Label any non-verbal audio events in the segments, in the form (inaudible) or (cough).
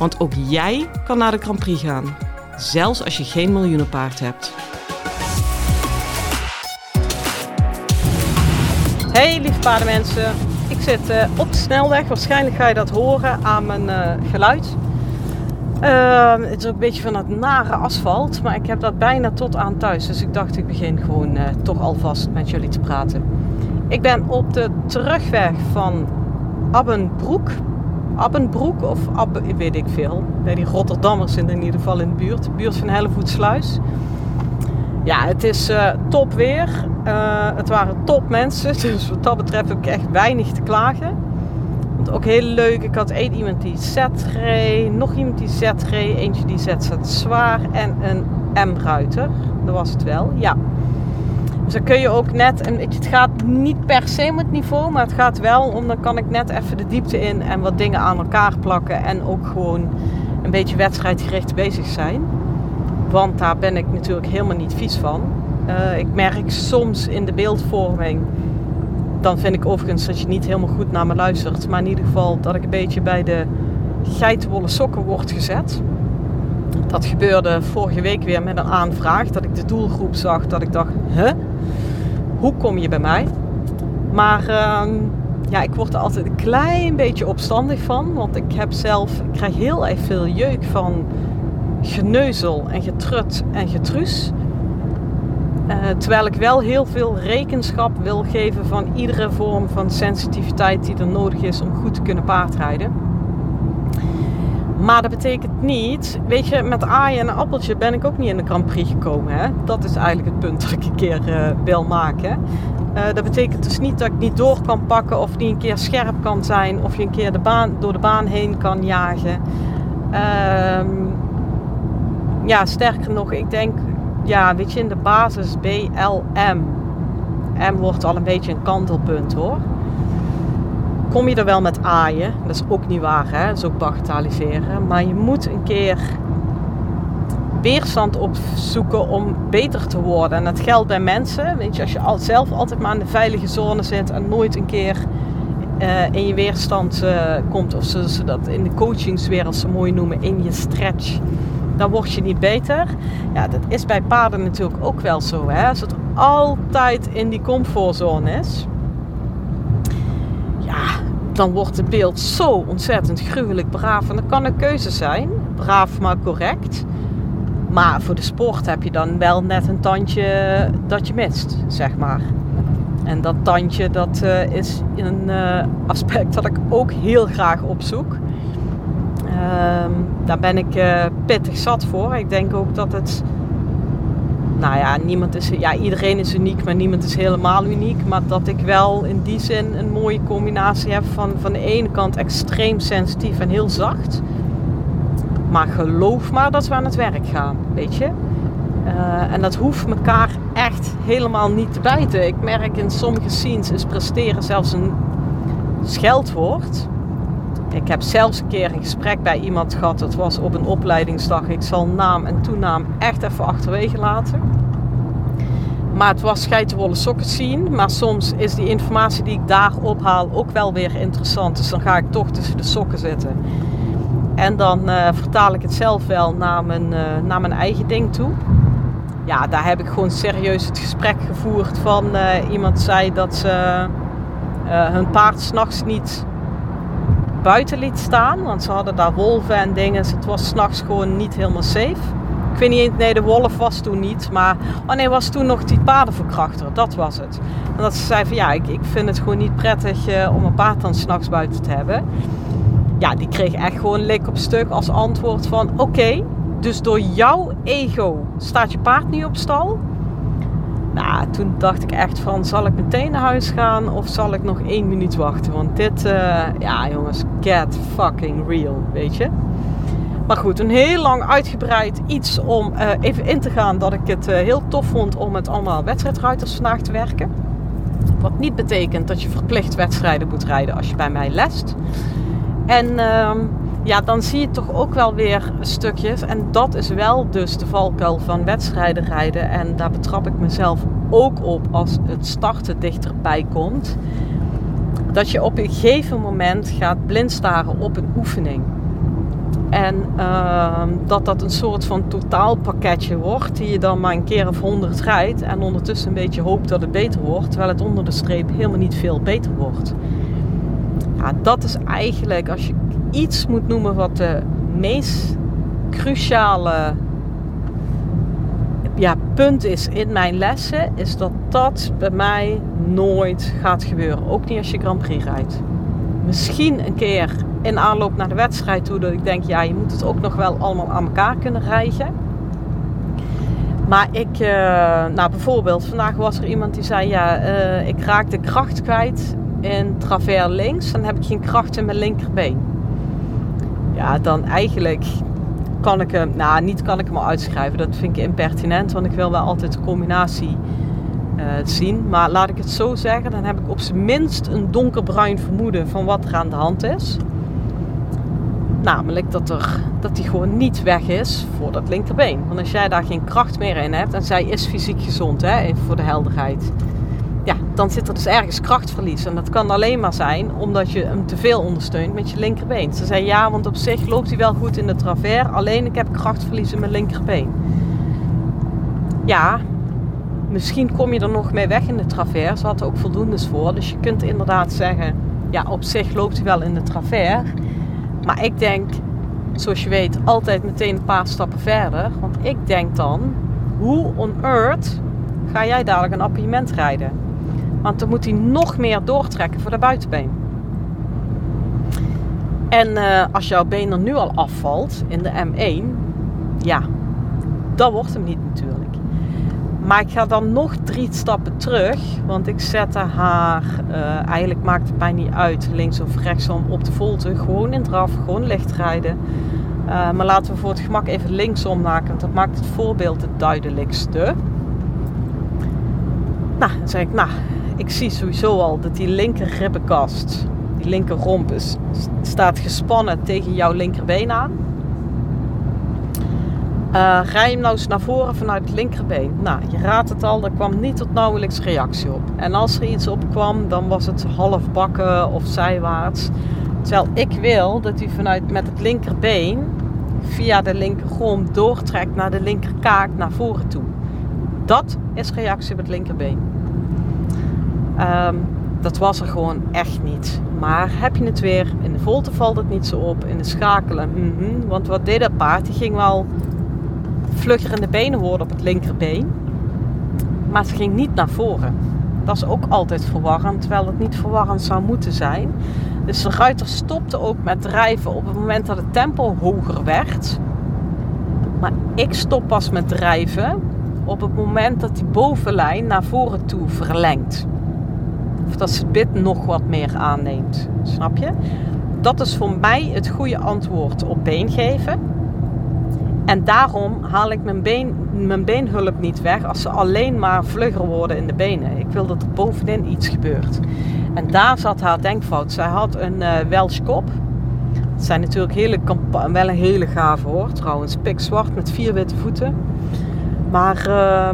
Want ook jij kan naar de Grand Prix gaan, zelfs als je geen miljoenenpaard hebt. Hey lieve paardenmensen, ik zit uh, op de snelweg. Waarschijnlijk ga je dat horen aan mijn uh, geluid. Uh, het is ook een beetje van het nare asfalt, maar ik heb dat bijna tot aan thuis. Dus ik dacht ik begin gewoon uh, toch alvast met jullie te praten. Ik ben op de terugweg van Abbenbroek. Abbenbroek of Abbe, weet ik veel. Die Rotterdammers zijn in ieder geval in de buurt. De buurt van Hellevoetsluis. Ja, het is uh, top weer. Uh, het waren top mensen. (laughs) Dus wat dat betreft heb ik echt weinig te klagen. Want ook heel leuk. Ik had één iemand die Z reed. Nog iemand die Z reed. Eentje die Z zat zwaar. En een M-ruiter. Dat was het wel. Ja. Dus dan kun je ook net, en het gaat niet per se om het niveau, maar het gaat wel om, dan kan ik net even de diepte in en wat dingen aan elkaar plakken en ook gewoon een beetje wedstrijdgericht bezig zijn. Want daar ben ik natuurlijk helemaal niet vies van. Uh, ik merk soms in de beeldvorming, dan vind ik overigens dat je niet helemaal goed naar me luistert, maar in ieder geval dat ik een beetje bij de geitenwolle sokken word gezet. Dat gebeurde vorige week weer met een aanvraag. Dat ik de doelgroep zag. Dat ik dacht, huh? Hoe kom je bij mij? Maar uh, ja, ik word er altijd een klein beetje opstandig van. Want ik heb zelf, ik krijg heel erg veel jeuk van geneuzel en getrut en getruus. Uh, terwijl ik wel heel veel rekenschap wil geven van iedere vorm van sensitiviteit die er nodig is om goed te kunnen paardrijden. Maar dat betekent niet, weet je, met aaien en een appeltje ben ik ook niet in de Grand Prix gekomen. Hè? Dat is eigenlijk het punt dat ik een keer uh, wil maken. Uh, dat betekent dus niet dat ik niet door kan pakken of niet een keer scherp kan zijn of je een keer de baan, door de baan heen kan jagen. Uh, ja, sterker nog, ik denk, ja, weet je, in de basis BLM. M wordt al een beetje een kantelpunt hoor kom je er wel met aaien. Dat is ook niet waar, hè? dat is ook bagatelliseren. Maar je moet een keer weerstand opzoeken om beter te worden. En dat geldt bij mensen. Weet je, als je zelf altijd maar in de veilige zone zit en nooit een keer uh, in je weerstand uh, komt, of zoals ze dat in de coachingswereld zo mooi noemen, in je stretch, dan word je niet beter. Ja, dat is bij paarden natuurlijk ook wel zo. Hè? Als het altijd in die comfortzone is, dan wordt het beeld zo ontzettend gruwelijk braaf. En dat kan een keuze zijn, braaf maar correct. Maar voor de sport heb je dan wel net een tandje dat je mist, zeg maar. En dat tandje, dat uh, is een uh, aspect dat ik ook heel graag opzoek. Uh, daar ben ik uh, pittig zat voor. Ik denk ook dat het nou ja, niemand is, ja, iedereen is uniek, maar niemand is helemaal uniek. Maar dat ik wel in die zin een mooie combinatie heb van van de ene kant extreem sensitief en heel zacht. Maar geloof maar dat we aan het werk gaan, weet je. Uh, en dat hoeft elkaar echt helemaal niet te bijten. Ik merk in sommige scenes is presteren zelfs een scheldwoord. Ik heb zelfs een keer een gesprek bij iemand gehad. Dat was op een opleidingsdag. Ik zal naam en toenaam echt even achterwege laten. Maar het was geitenwolle sokken zien. Maar soms is die informatie die ik daar ophaal ook wel weer interessant. Dus dan ga ik toch tussen de sokken zitten. En dan uh, vertaal ik het zelf wel naar mijn, uh, naar mijn eigen ding toe. Ja, daar heb ik gewoon serieus het gesprek gevoerd van uh, iemand zei dat ze hun paard s'nachts niet buiten liet staan. Want ze hadden daar wolven en dingen. Dus het was s'nachts gewoon niet helemaal safe. Ik weet niet nee, de wolf was toen niet. Maar, oh nee, was toen nog die paardenverkrachter. Dat was het. En dat ze zei van, ja, ik, ik vind het gewoon niet prettig uh, om een paard dan s'nachts buiten te hebben. Ja, die kreeg echt gewoon lik op stuk als antwoord van, oké, dus door jouw ego staat je paard niet op stal. Nou, toen dacht ik echt van, zal ik meteen naar huis gaan of zal ik nog één minuut wachten? Want dit, uh, ja jongens, get fucking real, weet je. Maar goed, een heel lang uitgebreid iets om uh, even in te gaan dat ik het uh, heel tof vond om met allemaal wedstrijdruiters vandaag te werken. Wat niet betekent dat je verplicht wedstrijden moet rijden als je bij mij lest. En uh, ja, dan zie je toch ook wel weer stukjes. En dat is wel dus de valkuil van wedstrijden rijden. En daar betrap ik mezelf ook op als het starten dichterbij komt. Dat je op een gegeven moment gaat blindstaren op een oefening. En uh, dat dat een soort van totaalpakketje wordt, die je dan maar een keer of honderd rijdt en ondertussen een beetje hoopt dat het beter wordt, terwijl het onder de streep helemaal niet veel beter wordt. Ja, dat is eigenlijk, als je iets moet noemen wat de meest cruciale ja, punt is in mijn lessen, is dat dat bij mij nooit gaat gebeuren. Ook niet als je Grand Prix rijdt. Misschien een keer in aanloop naar de wedstrijd toe dat ik denk, ja, je moet het ook nog wel allemaal aan elkaar kunnen rijgen. Maar ik, uh, nou bijvoorbeeld, vandaag was er iemand die zei, ja, uh, ik raak de kracht kwijt in travers links, dan heb ik geen kracht in mijn linkerbeen. Ja, dan eigenlijk kan ik hem, nou niet kan ik hem uitschrijven, dat vind ik impertinent, want ik wil wel altijd de combinatie uh, zien. Maar laat ik het zo zeggen, dan heb ik op zijn minst een donkerbruin vermoeden van wat er aan de hand is. Namelijk dat, er, dat die gewoon niet weg is voor dat linkerbeen. Want als jij daar geen kracht meer in hebt, en zij is fysiek gezond, hè, even voor de helderheid. Dan zit er dus ergens krachtverlies. En dat kan alleen maar zijn omdat je hem te veel ondersteunt met je linkerbeen. Ze zei ja, want op zich loopt hij wel goed in de travers. Alleen ik heb krachtverlies in mijn linkerbeen. Ja, misschien kom je er nog mee weg in de travers. Ze had er ook voldoende voor. Dus je kunt inderdaad zeggen, ja, op zich loopt hij wel in de travers. Maar ik denk, zoals je weet, altijd meteen een paar stappen verder. Want ik denk dan, hoe on earth ga jij dadelijk een appartement rijden? Want dan moet hij nog meer doortrekken voor de buitenbeen. En uh, als jouw been er nu al afvalt in de M1, ja, dat wordt hem niet natuurlijk. Maar ik ga dan nog drie stappen terug. Want ik zette haar, uh, eigenlijk maakt het mij niet uit, links of rechtsom op de volte. Gewoon in draf, gewoon licht rijden. Uh, maar laten we voor het gemak even linksom maken, want dat maakt het voorbeeld het duidelijkste. Nou, dan zeg ik, nou, ik zie sowieso al dat die linker ribbenkast, die linker romp is, staat gespannen tegen jouw linkerbeen aan. Uh, rij hem nou eens naar voren vanuit het linkerbeen. Nou, je raadt het al, er kwam niet tot nauwelijks reactie op. En als er iets op kwam, dan was het half bakken of zijwaarts. Terwijl ik wil dat hij vanuit met het linkerbeen via de linkergrond doortrekt naar de linkerkaak naar voren toe. Dat is reactie op het linkerbeen. Um, dat was er gewoon echt niet. Maar heb je het weer, in de volte valt het niet zo op, in de schakelen, -hmm. want wat deed dat paard? Die ging wel vlugger in de benen worden op het linkerbeen. Maar het ging niet naar voren. Dat is ook altijd verwarrend, terwijl het niet verwarrend zou moeten zijn. Dus de ruiter stopte ook met drijven op het moment dat het tempo hoger werd. Maar ik stop pas met drijven op het moment dat die bovenlijn naar voren toe verlengt. Of dat het bit nog wat meer aanneemt. Snap je? Dat is voor mij het goede antwoord op been geven. En daarom haal ik mijn, been, mijn beenhulp niet weg als ze alleen maar vlugger worden in de benen. Ik wil dat er bovenin iets gebeurt. En daar zat haar denkfout. Zij had een uh, Welsh kop. Het zijn natuurlijk hele, wel een hele gave hoor trouwens. Pikzwart met vier witte voeten. Maar uh,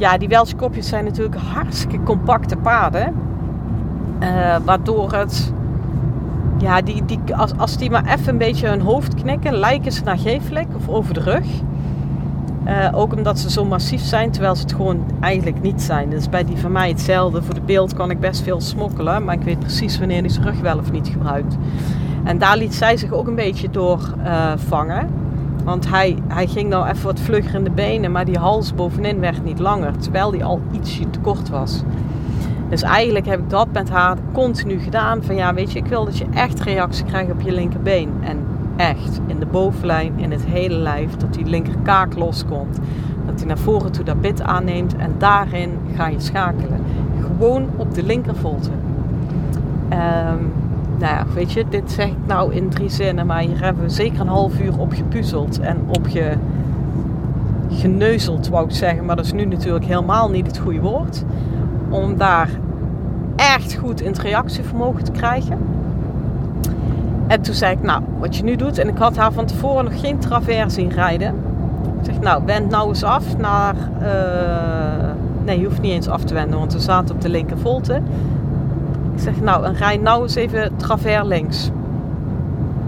ja, die Welsh kopjes zijn natuurlijk hartstikke compacte paden. Uh, waardoor het ja, die, die, als, als die maar even een beetje hun hoofd knikken, lijken ze naar geeflijk of over de rug. Uh, ook omdat ze zo massief zijn, terwijl ze het gewoon eigenlijk niet zijn. Dus bij die van mij hetzelfde. Voor de beeld kan ik best veel smokkelen, maar ik weet precies wanneer hij zijn rug wel of niet gebruikt. En daar liet zij zich ook een beetje door uh, vangen. Want hij, hij ging nou even wat vlugger in de benen, maar die hals bovenin werd niet langer. Terwijl die al ietsje te kort was. Dus eigenlijk heb ik dat met haar continu gedaan. Van ja, weet je, ik wil dat je echt reactie krijgt op je linkerbeen. En echt in de bovenlijn, in het hele lijf, dat die linkerkaak loskomt. Dat hij naar voren toe dat bit aanneemt en daarin ga je schakelen. Gewoon op de linkervolte. Um, nou ja, weet je, dit zeg ik nou in drie zinnen, maar hier hebben we zeker een half uur op gepuzzeld en op je geneuzeld, wou ik zeggen. Maar dat is nu natuurlijk helemaal niet het goede woord. Om daar echt goed in het reactievermogen te krijgen. En toen zei ik, nou, wat je nu doet, en ik had haar van tevoren nog geen travers zien rijden. Ik zeg, nou, wend nou eens af naar, uh, nee, je hoeft niet eens af te wenden, want we zaten op de linker volte. Ik zeg, nou, en rij nou eens even travers links.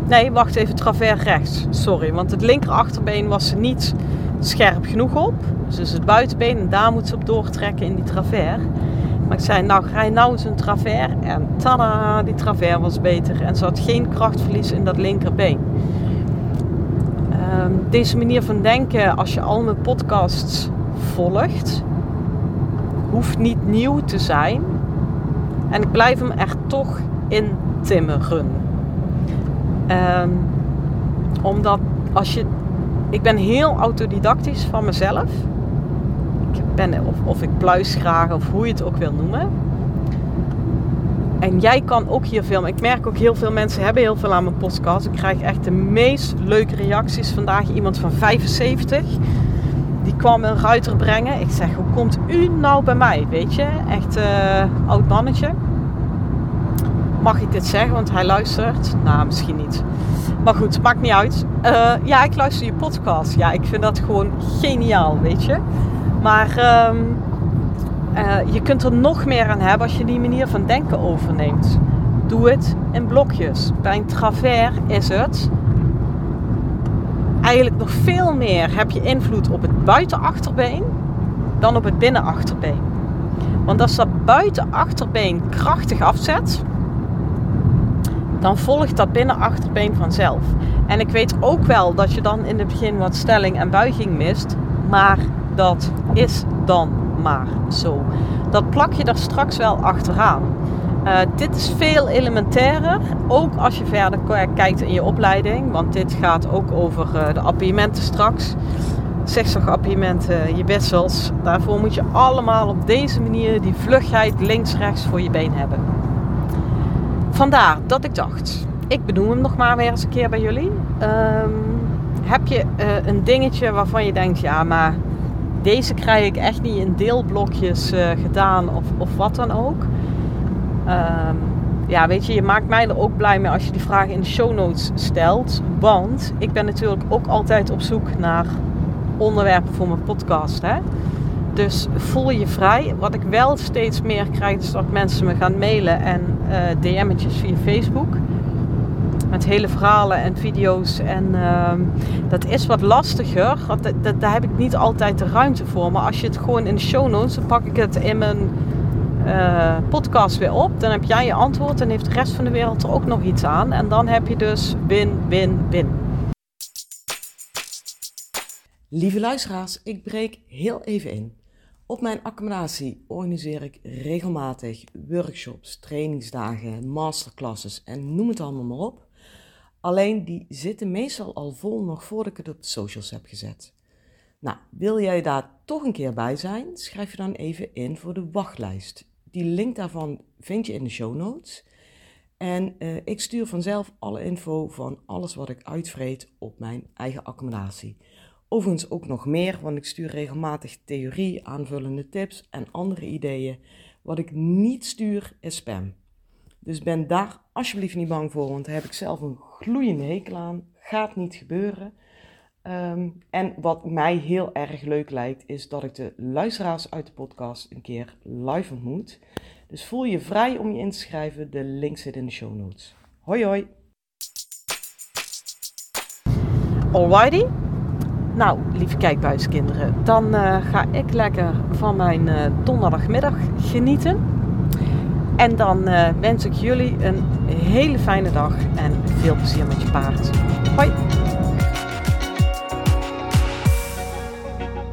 Nee, wacht even, travers rechts. Sorry, want het linker achterbeen was ze niet scherp genoeg op. Dus het buitenbeen en daar moet ze op doortrekken in die travers. Maar ik zei, nou rij nou eens een travers. En tada, die travers was beter. En ze had geen krachtverlies in dat linkerbeen. Um, deze manier van denken, als je al mijn podcasts volgt, hoeft niet nieuw te zijn. En ik blijf hem er toch in timmeren. Um, omdat als je ik ben heel autodidactisch van mezelf. Ik ben, of, of ik pluis graag, of hoe je het ook wil noemen. En jij kan ook hier filmen. Ik merk ook heel veel mensen hebben heel veel aan mijn podcast. Ik krijg echt de meest leuke reacties. Vandaag iemand van 75. Die kwam een ruiter brengen. Ik zeg, hoe komt u nou bij mij? Weet je, echt uh, oud mannetje. Mag ik dit zeggen? Want hij luistert. Nou, misschien niet. Maar goed, maakt niet uit. Uh, ja, ik luister je podcast. Ja, ik vind dat gewoon geniaal, weet je. Maar uh, uh, je kunt er nog meer aan hebben als je die manier van denken overneemt. Doe het in blokjes. Bij een travers is het eigenlijk nog veel meer heb je invloed op het buitenachterbeen dan op het binnenachterbeen. Want als dat buitenachterbeen krachtig afzet, dan volgt dat binnenachterbeen vanzelf. En ik weet ook wel dat je dan in het begin wat stelling en buiging mist, maar dat is dan maar zo. Dat plak je er straks wel achteraan. Uh, dit is veel elementairder, ook als je verder kijkt in je opleiding, want dit gaat ook over uh, de appiëmenten straks. Zegzagappiëmenten, je wissels. Daarvoor moet je allemaal op deze manier die vlugheid links-rechts voor je been hebben. Vandaar dat ik dacht, ik benoem hem nog maar weer eens een keer bij jullie. Ehm, heb je uh, een dingetje waarvan je denkt, ja, maar deze krijg ik echt niet in deelblokjes gedaan of, of wat dan ook. Um, ja, weet je, je maakt mij er ook blij mee als je die vragen in de show notes stelt. Want ik ben natuurlijk ook altijd op zoek naar onderwerpen voor mijn podcast. Hè? Dus voel je vrij. Wat ik wel steeds meer krijg, is dat mensen me gaan mailen en uh, DM'tjes via Facebook. Met hele verhalen en video's. En uh, dat is wat lastiger. Dat, dat, daar heb ik niet altijd de ruimte voor. Maar als je het gewoon in de show notes, dan pak ik het in mijn uh, podcast weer op. Dan heb jij je antwoord en heeft de rest van de wereld er ook nog iets aan. En dan heb je dus win, win, win. Lieve luisteraars, ik breek heel even in. Op mijn accommodatie organiseer ik regelmatig workshops, trainingsdagen, masterclasses en noem het allemaal maar op. Alleen die zitten meestal al vol nog voordat ik het op de socials heb gezet. Nou, wil jij daar toch een keer bij zijn? Schrijf je dan even in voor de wachtlijst. Die link daarvan vind je in de show notes. En uh, ik stuur vanzelf alle info van alles wat ik uitvreet op mijn eigen accommodatie. Overigens ook nog meer, want ik stuur regelmatig theorie, aanvullende tips en andere ideeën. Wat ik niet stuur is spam. Dus ben daar alsjeblieft niet bang voor, want daar heb ik zelf een gloeiende hekel aan. Gaat niet gebeuren. Um, en wat mij heel erg leuk lijkt, is dat ik de luisteraars uit de podcast een keer live ontmoet. Dus voel je vrij om je in te schrijven. De link zit in de show notes. Hoi hoi! Alrighty. Nou, lieve kijkbuiskinderen, dan uh, ga ik lekker van mijn uh, donderdagmiddag genieten. En dan uh, wens ik jullie een hele fijne dag en veel plezier met je paard. Hoi!